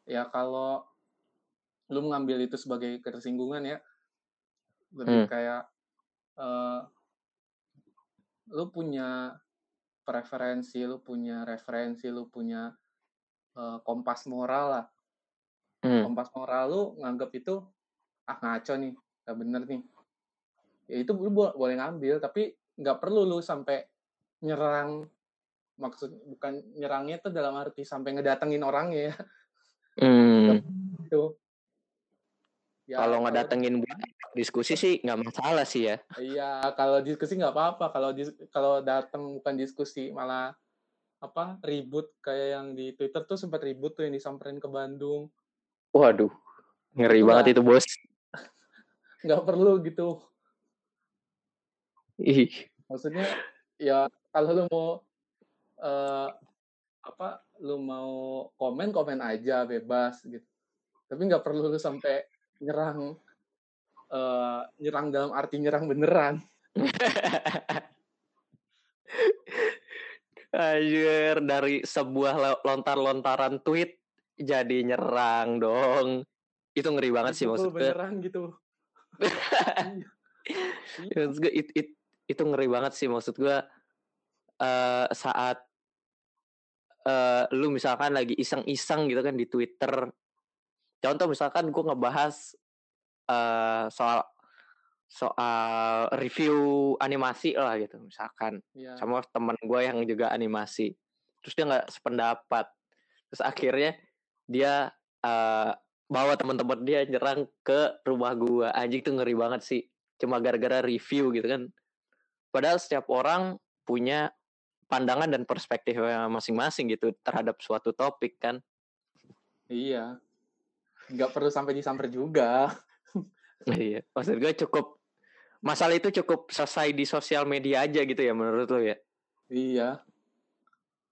Ya kalau lu mengambil itu sebagai ketersinggungan ya lebih hmm. kayak uh, lu punya preferensi, lu punya referensi, lu punya uh, kompas moral lah. Hmm. Kompas moral lu nganggap itu ah ngaco nih, gak bener nih. Ya itu lu boleh ngambil, tapi nggak perlu lu sampai nyerang maksud bukan nyerangnya tuh dalam arti sampai ngedatengin orangnya ya. Hmm. Itu. Ya, kalau ngedatengin buat diskusi sih nggak masalah sih ya. Iya, kalau diskusi nggak apa-apa. Kalau dis kalau datang bukan diskusi malah apa ribut kayak yang di Twitter tuh sempat ribut tuh yang disamperin ke Bandung. Waduh, ngeri Itu banget itu bos. nggak perlu gitu. Ih, Maksudnya ya kalau lu mau eh, apa lu mau komen komen aja bebas gitu. Tapi nggak perlu lu sampai nyerang eh, nyerang dalam arti nyerang beneran. Anjir, dari sebuah lo- lontar-lontaran tweet jadi nyerang dong. Itu ngeri banget sih maksudnya. beneran gitu. Iya. Maksud gue, it- it- itu ngeri banget sih maksud gue eh saat eh lu misalkan lagi iseng-iseng gitu kan di Twitter. Contoh misalkan gue ngebahas eh soal soal review animasi lah gitu misalkan Iya. sama teman gue yang juga animasi terus dia nggak sependapat terus akhirnya dia eh, bawa teman-teman dia nyerang ke rumah gue anjing tuh ngeri banget sih cuma gara-gara review gitu kan padahal setiap orang punya pandangan dan perspektif masing-masing gitu terhadap suatu topik kan Iya. Nggak perlu sampai disamper juga. Iya maksud gue cukup masalah itu cukup selesai di sosial media aja gitu ya menurut lo ya Iya.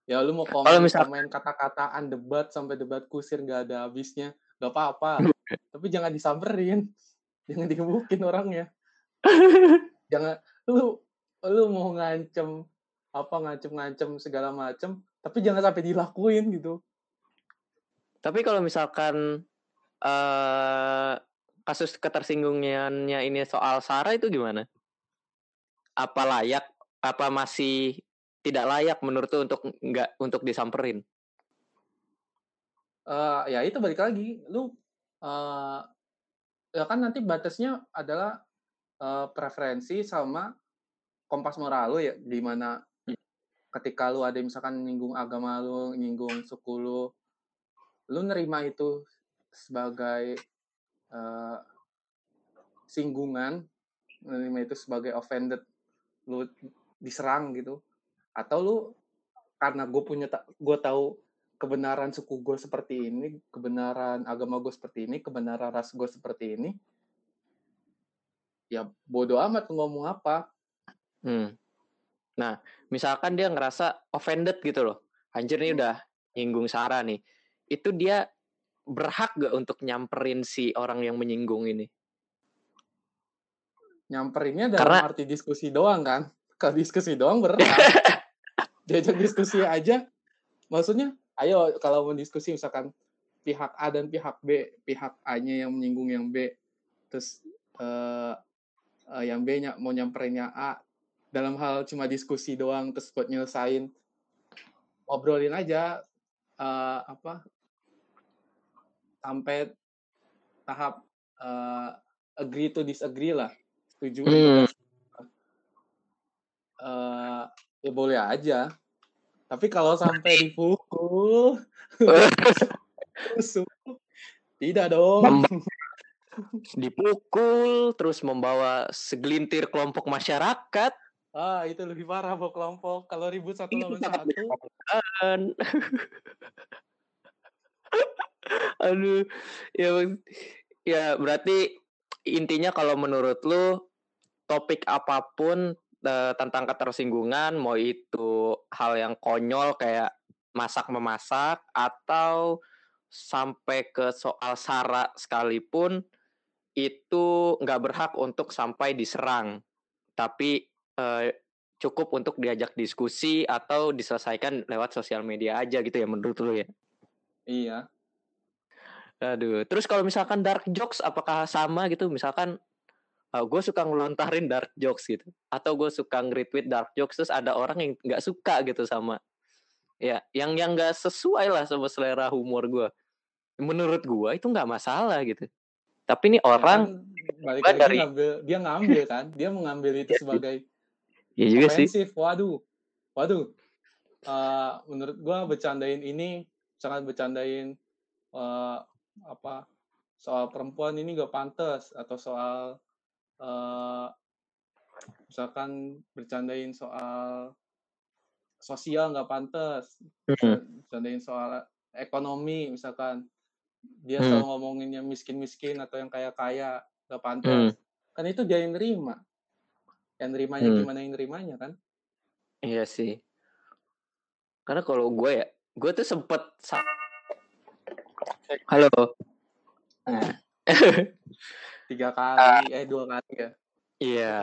Ya lu mau Kalau komen misal- komen kata-kataan debat sampai debat kusir nggak ada habisnya, nggak apa-apa. Tapi jangan disamperin, jangan digebukin orangnya. Jangan lu lu mau ngancem apa ngancem-ngancem segala macem, tapi jangan sampai dilakuin gitu. Tapi kalau misalkan eh kasus ketersinggungannya ini soal Sarah itu gimana? Apa layak? Apa masih tidak layak menurut tuh untuk nggak untuk disamperin? Eh ya itu balik lagi, lu eh ya kan nanti batasnya adalah eh, preferensi sama kompas moral lu ya, di mana ketika lu ada misalkan nyinggung agama lu, nyinggung suku lu, lu nerima itu sebagai eh, singgungan, nerima itu sebagai offended, lu diserang gitu, atau lu karena gue punya gue tahu kebenaran suku gue seperti ini, kebenaran agama gue seperti ini, kebenaran ras gue seperti ini, ya bodoh amat ngomong apa. Hmm. Nah, misalkan dia ngerasa offended gitu loh. Anjir nih Hmm. udah nyinggung Sarah nih. Itu dia berhak gak untuk nyamperin si orang yang menyinggung ini? Nyamperinnya dalam Karena- arti diskusi doang kan. Kalau diskusi doang berat. Diajak diskusi aja, maksudnya, ayo kalau mau diskusi misalkan pihak A dan pihak B, pihak A-nya yang menyinggung yang B, terus eh, eh, yang B-nya mau nyamperin yang A, dalam hal cuma diskusi doang, terus buat nyelesain, obrolin aja eh, apa sampai tahap eh, agree to disagree lah, setuju Hmm. eh ya boleh aja. Tapi kalau sampai dipukul, tusuk, tidak dong. Dipukul terus membawa segelintir kelompok masyarakat Ah, itu lebih parah bawa kelompok. Kalau ribut satu lawan satu. Aduh, ya ya berarti intinya kalau menurut lu topik apa pun eh, tentang ketersinggungan mau itu hal yang konyol kayak masak memasak atau sampai ke soal sara sekalipun itu nggak berhak untuk sampai diserang tapi eh, cukup untuk diajak diskusi atau diselesaikan lewat sosial media aja gitu ya menurut lu ya iya. Aduh, terus kalau misalkan dark jokes apakah sama gitu? Misalkan gue suka ngelontarin dark jokes gitu, atau gue suka nge-retweet dark jokes terus ada orang yang nggak suka gitu sama, ya, yang yang nggak sesuai lah sama selera humor gue. Menurut gue itu nggak masalah gitu. Tapi ini Ya orang, kan, balik gua lagi dari- ngambil, dia ngambil kan, dia mengambil itu Iya sebagai ya juga sih. Waduh, waduh. Eh, menurut gua bercandain ini, sangat bercandain eh, apa soal perempuan ini gak pantas atau soal uh, misalkan bercandain soal sosial nggak pantas, hmm. bercandain soal ekonomi misalkan dia Hmm. selalu ngomongin yang miskin-miskin atau yang kaya-kaya nggak Hmm. pantas, kan itu dia yang nerima, yang nerimanya Hmm. gimana yang nerimanya kan? Iya sih. Karena kalau gue ya, gue tuh sempet sa- Halo. Nah, Tiga kali, eh dua kali ya, iya,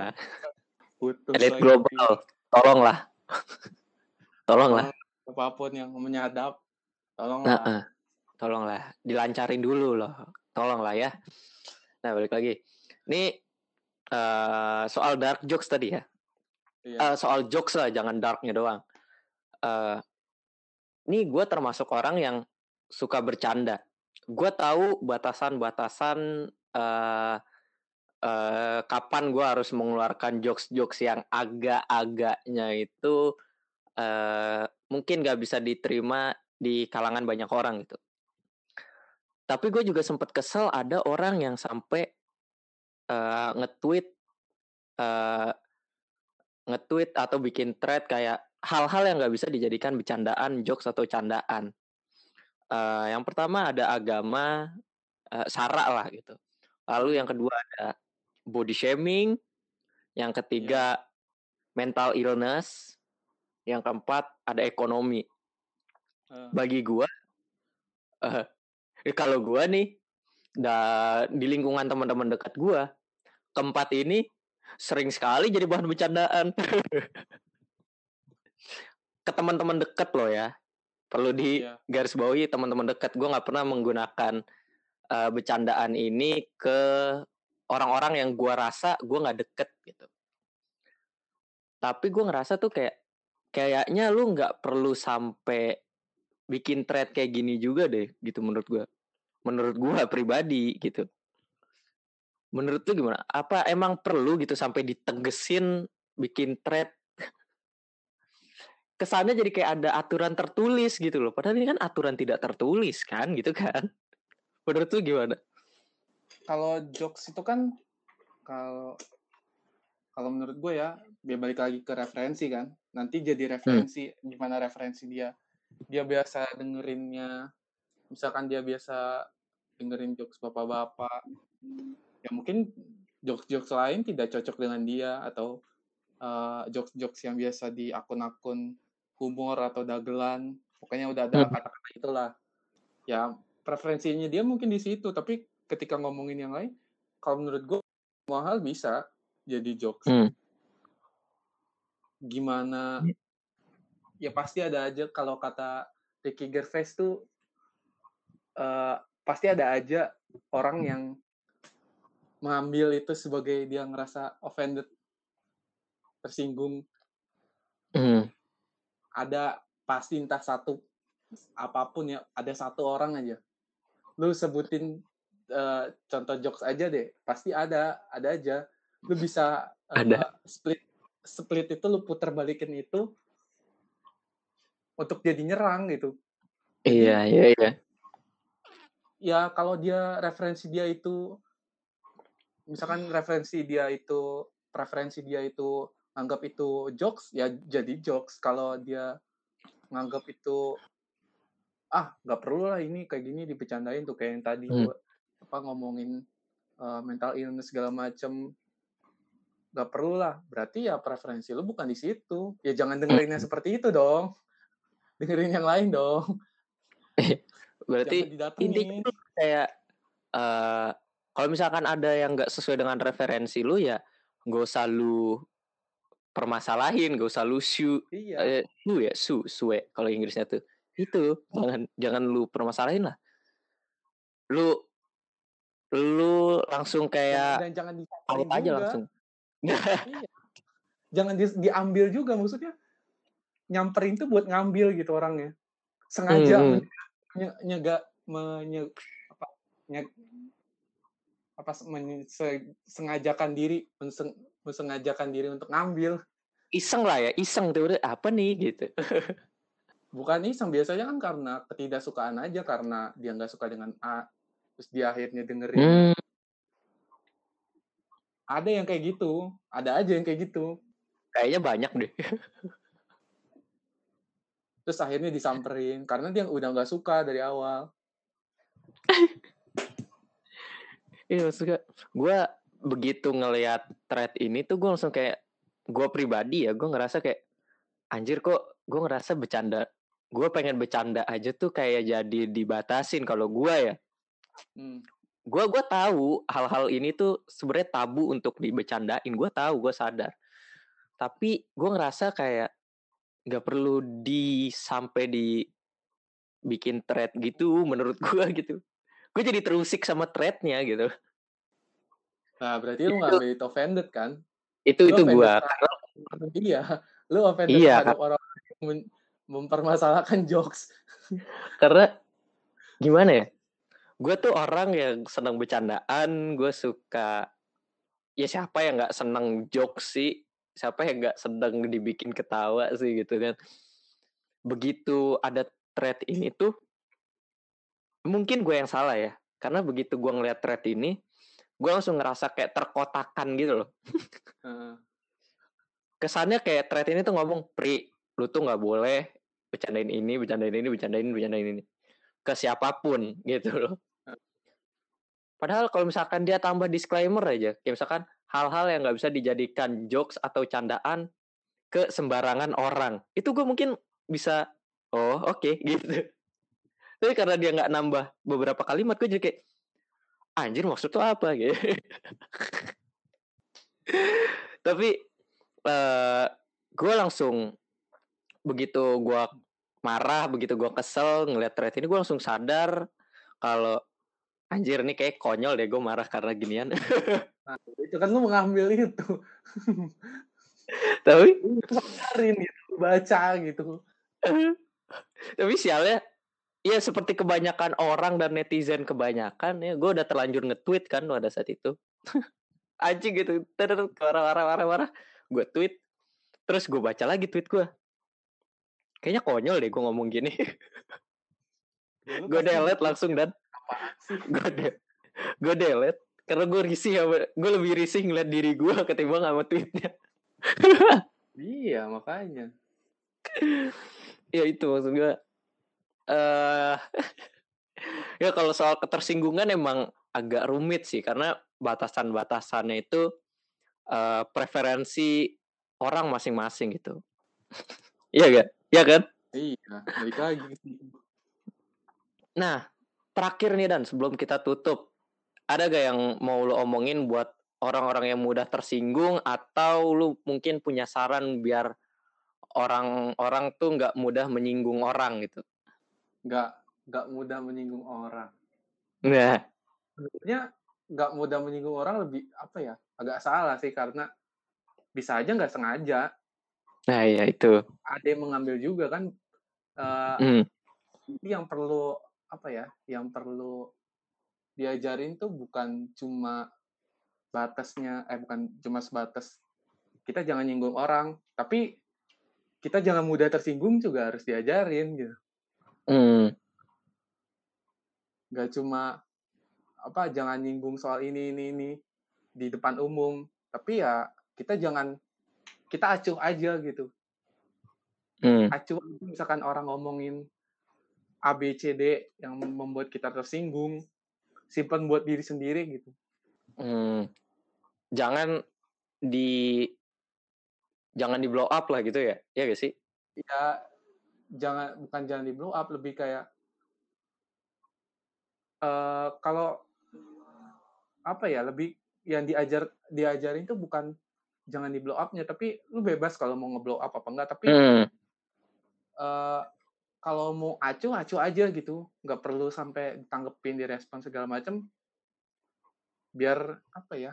putus elit lagi. global, tolonglah. Tolonglah. apa pun yang menyadap, Nah, tolonglah. eh, tolonglah, dilancarin dulu loh. Tolonglah ya. Nah, balik lagi. Ini eh, soal dark jokes tadi ya. Iya. Eh, soal jokes lah, jangan darknya doang. Eh, ini gue termasuk orang yang suka bercanda. Gue tahu batasan-batasan eh eh, kapan gue harus mengeluarkan jokes-jokes yang agak-agaknya itu eh mungkin gak bisa diterima di kalangan banyak orang gitu. Tapi gue juga sempat kesel ada orang yang sampai eh, nge-tweet eh, nge-tweet atau bikin thread kayak hal-hal yang nggak bisa dijadikan bercandaan, jokes atau candaan. Eh, yang pertama ada agama, eh, sara lah gitu. Lalu yang kedua ada body shaming, yang ketiga mental illness, yang keempat ada ekonomi. Eh, Bagi gua, eh, kalau gua nih, da, di lingkungan teman-teman dekat gua, keempat ini sering sekali jadi bahan bercandaan. Ke teman-teman dekat loh ya. Perlu di Iya. garis bawahi teman-teman dekat. Gua nggak pernah menggunakan eh, bercandaan ini ke orang-orang yang gua rasa gua nggak deket gitu. Tapi gua ngerasa tuh kayak kayaknya lu nggak perlu sampai bikin thread kayak gini juga deh gitu menurut gua. Menurut gua pribadi gitu. Menurut lu gimana? Apa emang perlu gitu sampai ditegesin bikin thread? Kesannya jadi kayak ada aturan tertulis gitu loh. Padahal ini kan aturan tidak tertulis kan gitu kan. Menurut lu gimana? kalau jokes itu kan kalau kalau menurut gue ya dia balik lagi ke referensi kan nanti jadi referensi gimana referensi dia dia biasa dengerinnya misalkan dia biasa dengerin jokes bapak-bapak ya mungkin jokes-jokes lain tidak cocok dengan dia atau eh, jokes-jokes yang biasa di akun-akun humor atau dagelan pokoknya udah ada Hmm. kata-kata itulah ya preferensinya dia mungkin di situ tapi ketika ngomongin yang lain kalau menurut gue semua hal bisa jadi jokes Hmm. gimana ya pasti ada aja kalau kata Ricky Gervais tuh eh, pasti ada aja orang yang mengambil itu sebagai dia ngerasa offended tersinggung Hmm. Ada pasti entah satu apa pun ya ada satu orang aja lu sebutin eh, contoh jokes aja deh pasti ada ada aja lu bisa eh, Ada. split split itu lu putar balikin itu untuk jadi nyerang gitu Iya, iya, iya. ya kalau dia referensi dia itu misalkan referensi dia itu preferensi dia itu anggap itu jokes ya jadi jokes. Kalau dia nganggap itu ah nggak perlu lah ini kayak gini dibecandain tuh kayak yang tadi Hmm. gua apa ngomongin uh, mental illness segala macem. Nggak perlu lah berarti ya preferensi lu bukan di situ. Ya jangan dengerinnya Hmm. seperti itu dong dengerin yang lain dong. Berarti intinya kayak eh kalau misalkan ada yang nggak sesuai dengan referensi lu ya nggak usah lu permasalahin, nggak usah lu su iya eh, su ya su sue kalau Inggrisnya tuh itu jangan jangan lu permasalahin lah. Lu lu langsung kayak dan jangan aja juga langsung. iya jangan di- diambil juga maksudnya nyamperin tuh buat ngambil gitu orangnya sengaja Hmm, hmm. men- nye- nyega menye, apa nye- apa men- se- sengajakan diri mensengajakan diri untuk ngambil. Iseng lah ya, iseng tuh udah apa nih? Gitu. bukan iseng biasanya kan karena ketidaksukaan aja karena dia nggak suka dengan A terus dia akhirnya dengerin. Hmm, ada yang kayak gitu ada aja yang kayak gitu. Kayaknya banyak deh. Terus akhirnya disamperin karena dia udah nggak suka dari awal. Iya maksudnya gue begitu ngelihat thread ini tuh gue langsung kayak gue pribadi ya gue ngerasa kayak anjir kok gue ngerasa bercanda gue pengen bercanda aja tuh kayak jadi dibatasin kalau gue ya. Hmm. gue gue tahu hal-hal ini tuh sebenarnya tabu untuk dibecandain gue tahu gue sadar. Tapi gue ngerasa kayak nggak perlu di sampai di bikin thread gitu menurut gue gitu. Gue jadi terusik sama threadnya gitu nah berarti lu nggak itu offended kan? Itu Lu itu gue iya. Lu offended Iya, terhadap orang yang mem- mempermasalahkan jokes. Karena gimana ya? Gue tuh orang yang senang bercandaan gue suka ya siapa yang nggak seneng jokes sih? Siapa yang nggak seneng dibikin ketawa sih gitu kan? Begitu ada thread ini tuh mungkin gue yang salah ya. Karena begitu gue ngeliat thread ini gue langsung ngerasa kayak terkotakan gitu loh. Kesannya kayak thread ini tuh ngomong pri lu tuh nggak boleh bercandain ini bercandain ini bercandain ini bercandain ini. Ke siapa pun gitu loh. Padahal kalau misalkan dia tambah disclaimer aja kayak misalkan hal-hal yang nggak bisa dijadikan jokes atau candaan ke sembarangan orang itu gue mungkin bisa oh oke gitu. Tapi karena dia nggak nambah beberapa kalimat gue jadi kayak anjir maksud tuh apa? Gitu. Tapi eh gue langsung begitu gue marah begitu gue kesel ngeliat thread ini gue langsung sadar kalau anjir nih kayak konyol deh gue marah karena ginian. Nah, itu kan lu mengambil itu. Tapi sadarin gitu baca gitu. Tapi sialnya ya seperti kebanyakan orang dan netizen kebanyakan ya gue udah terlanjur nge-tweet kan pada saat itu. Anjing gitu terus marah marah marah marah gue tweet terus gue baca lagi tweet gue kayaknya konyol deh gue ngomong gini. Ya, gue delete langsung dan apaan sih? gue de gue delete karena gue risih sama gue lebih risih ngeliat diri gue ketimbang sama tweetnya. Iya makanya. Ya itu maksud gue eh ya kalau soal ketersinggungan emang agak rumit sih karena batasan-batasannya itu eh preferensi orang masing-masing gitu. Iya gak iya kan? Iya balik lagi nah terakhir nih dan sebelum kita tutup ada gak yang mau lo omongin buat orang-orang yang mudah tersinggung atau lu mungkin punya saran biar orang-orang tuh nggak mudah menyinggung orang gitu nggak nggak mudah menyinggung orang. Nah sebenarnya nggak mudah menyinggung orang lebih apa ya agak salah sih karena bisa aja nggak sengaja. Nah ya itu. Ada yang mengambil juga kan Hmm. itu yang perlu apa ya yang perlu diajarin tuh bukan cuma batasnya eh bukan cuma sebatas kita jangan nyinggung orang tapi kita jangan mudah tersinggung juga harus diajarin gitu Hmm. nggak cuma apa jangan nyinggung soal ini ini ini di depan umum tapi ya kita jangan kita acuh aja gitu Hmm. acuh misalkan orang ngomongin A B C D yang membuat kita tersinggung simpan buat diri sendiri gitu Hmm. Jangan di jangan di blow up lah gitu ya. Ya gak sih? ya jangan bukan jangan di blow up lebih kayak eh kalau apa ya lebih yang diajar diajarin tuh bukan jangan di blow upnya tapi lu bebas kalau mau ngeblow up apa enggak tapi Hmm. eh kalau mau acuh acuh aja gitu nggak perlu sampai ditanggepin direspon segala macam biar apa ya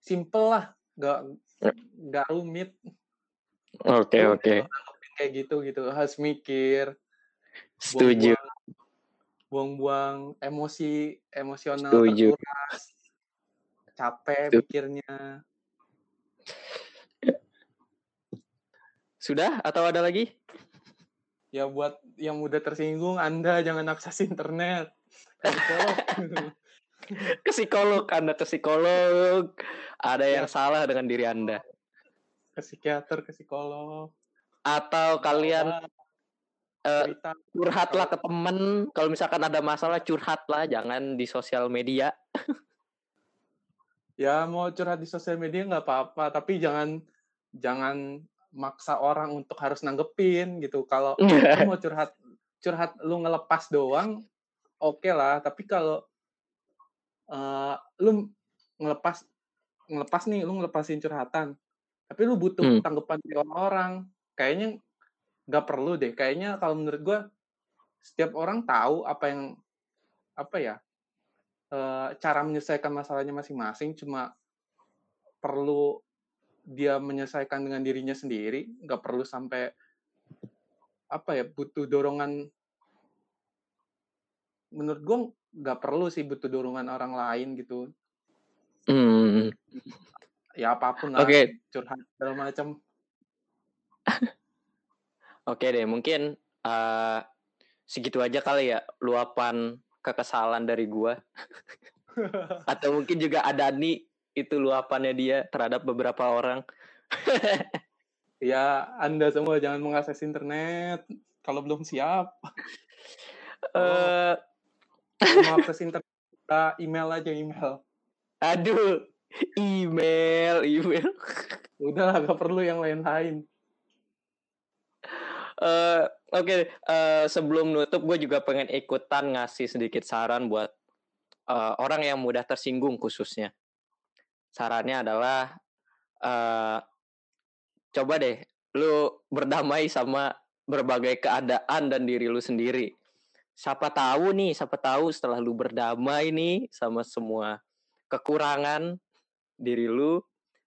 simple lah nggak nggak rumit Oke, Lu oke. nanggepin kayak gitu gitu harus mikir Setuju. buang-buang emosi emosional Setuju. terkuras capek Setuju. pikirnya Sudah atau ada lagi? ya buat yang mudah tersinggung anda jangan akses internet ke psikolog anda ke psikolog ada yang salah dengan diri anda ke psikiater ke psikolog atau kalian cerita curhatlah ke temen. Kalau misalkan ada masalah curhatlah. Jangan di sosial media. Ya mau curhat di sosial media nggak apa-apa. Tapi jangan jangan maksa orang untuk harus nanggepin gitu. Kalau lu mau curhat curhat lu ngelepas doang oke lah. Tapi kalau eh, lu ngelepas ngelepas nih lu ngelepasin curhatan. Tapi lu butuh Hmm. tanggapan dari orang kayaknya nggak perlu deh. Kayaknya kalau menurut gua setiap orang tahu apa yang apa ya eh, cara menyelesaikan masalahnya masing-masing cuma perlu dia menyelesaikan dengan dirinya sendiri nggak perlu sampai apa ya butuh dorongan menurut gua nggak perlu sih butuh dorongan orang lain gitu. Hmm, ya apa pun lah Oke, curhat segala macam oke deh. Mungkin eh, segitu aja kali ya luapan kekesalan dari gua. Atau mungkin juga ada nih itu luapannya dia terhadap beberapa orang. ya anda semua jangan mengakses internet kalau belum siap Eh, Kalau mau akses internet kita email aja email aduh, email, email. udah nggak perlu yang lain-lain Eh, Oke, eh, sebelum nutup gue juga pengen ikutan ngasih sedikit saran buat eh, orang yang mudah tersinggung khususnya. Sarannya adalah eh, coba deh lu berdamai sama berbagai keadaan dan diri lu sendiri. Siapa tahu nih, siapa tahu setelah lu berdamai nih sama semua kekurangan diri lu,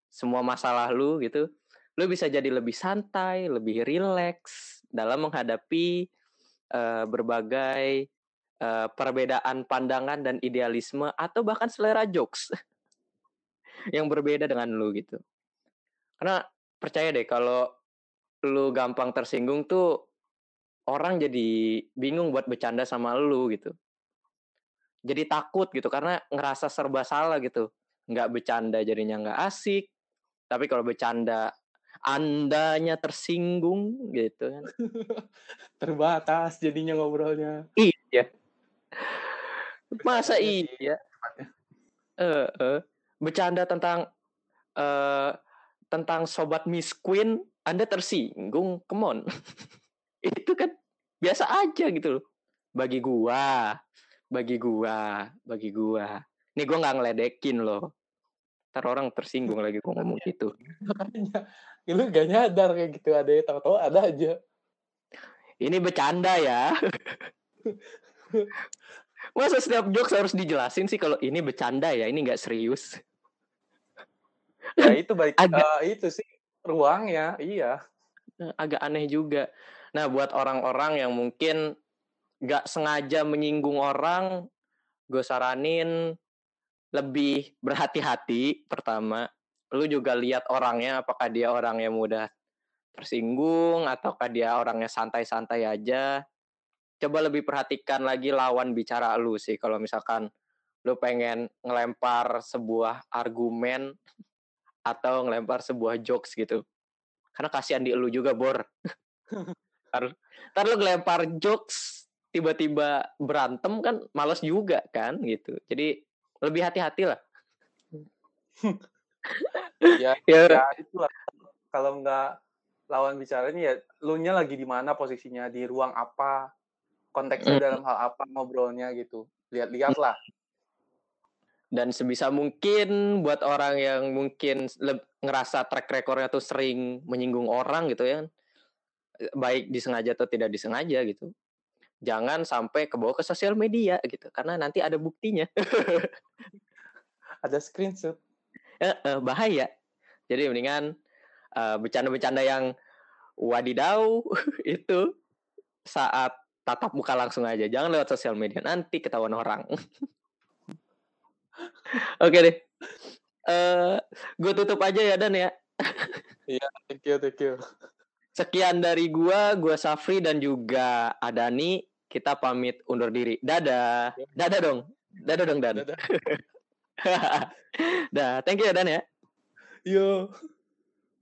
semua masalah lu gitu, lu bisa jadi lebih santai, lebih rileks dalam menghadapi eh, berbagai eh, perbedaan pandangan dan idealisme atau bahkan selera jokes yang berbeda dengan lu gitu. Karena percaya deh kalau lu gampang tersinggung tuh orang jadi bingung buat bercanda sama lu gitu. Jadi takut gitu karena ngerasa serba salah gitu. Nggak bercanda jadinya nggak asik. Tapi kalau bercanda andanya tersinggung gitu kan. terbatas jadinya ngobrolnya Iya. Masa iya? Eh, eh. bercanda tentang eh tentang sobat Miss Queen, Anda tersinggung, come on. Itu kan biasa aja gitu loh. Bagi gua, bagi gua, bagi gua. Nih gua nggak ngeledekin loh. Ntar orang tersinggung lagi gua ngomong gitu. makanya lu gak nyadar kayak gitu ada ya tahu-tahu ada aja Ini bercanda ya. Masa setiap jokes harus dijelasin sih kalau ini bercanda ya, ini nggak serius. ya itu baik Agak- eh, itu sih ruangnya iya Eh, agak aneh juga. Nah, buat orang-orang yang mungkin nggak sengaja menyinggung orang, gue saranin lebih berhati-hati. Pertama, lu juga lihat orangnya, apakah dia orang yang mudah tersinggung, ataukah dia orangnya santai-santai aja. Coba lebih perhatikan lagi lawan bicara lu sih. Kalau misalkan lu pengen ngelempar sebuah argumen atau ngelempar sebuah jokes gitu. Karena kasihan di lu juga, Bor. Ntar, ntar lu ngelempar jokes, tiba-tiba berantem kan males juga kan gitu. Jadi lebih hati-hati lah. ya Ya, ya itulah kalau nggak lawan bicaranya ya lu nya lagi di mana posisinya di ruang apa konteksnya Hmm. dalam hal apa ngobrolnya gitu lihat-lihat lah dan sebisa mungkin buat orang yang mungkin ngerasa track recordnya tuh sering menyinggung orang gitu ya. Baik disengaja atau tidak disengaja gitu. Jangan sampai kebawa ke sosial media gitu. Karena nanti ada buktinya. ada screenshot Eh, eh, bahaya. Jadi mendingan eh, bercanda-bercanda yang wadidaw itu saat tatap muka langsung aja. Jangan lewat sosial media. Nanti ketahuan orang. Oke deh. Eh, gue tutup aja ya Dan ya. thank you thank you Sekian dari gua, gua Safri dan juga Adani. Kita pamit undur diri. Dadah. Dadah dong. Dadah dong Dan. Dadah. Dah, thank you ya Dan ya. Yo.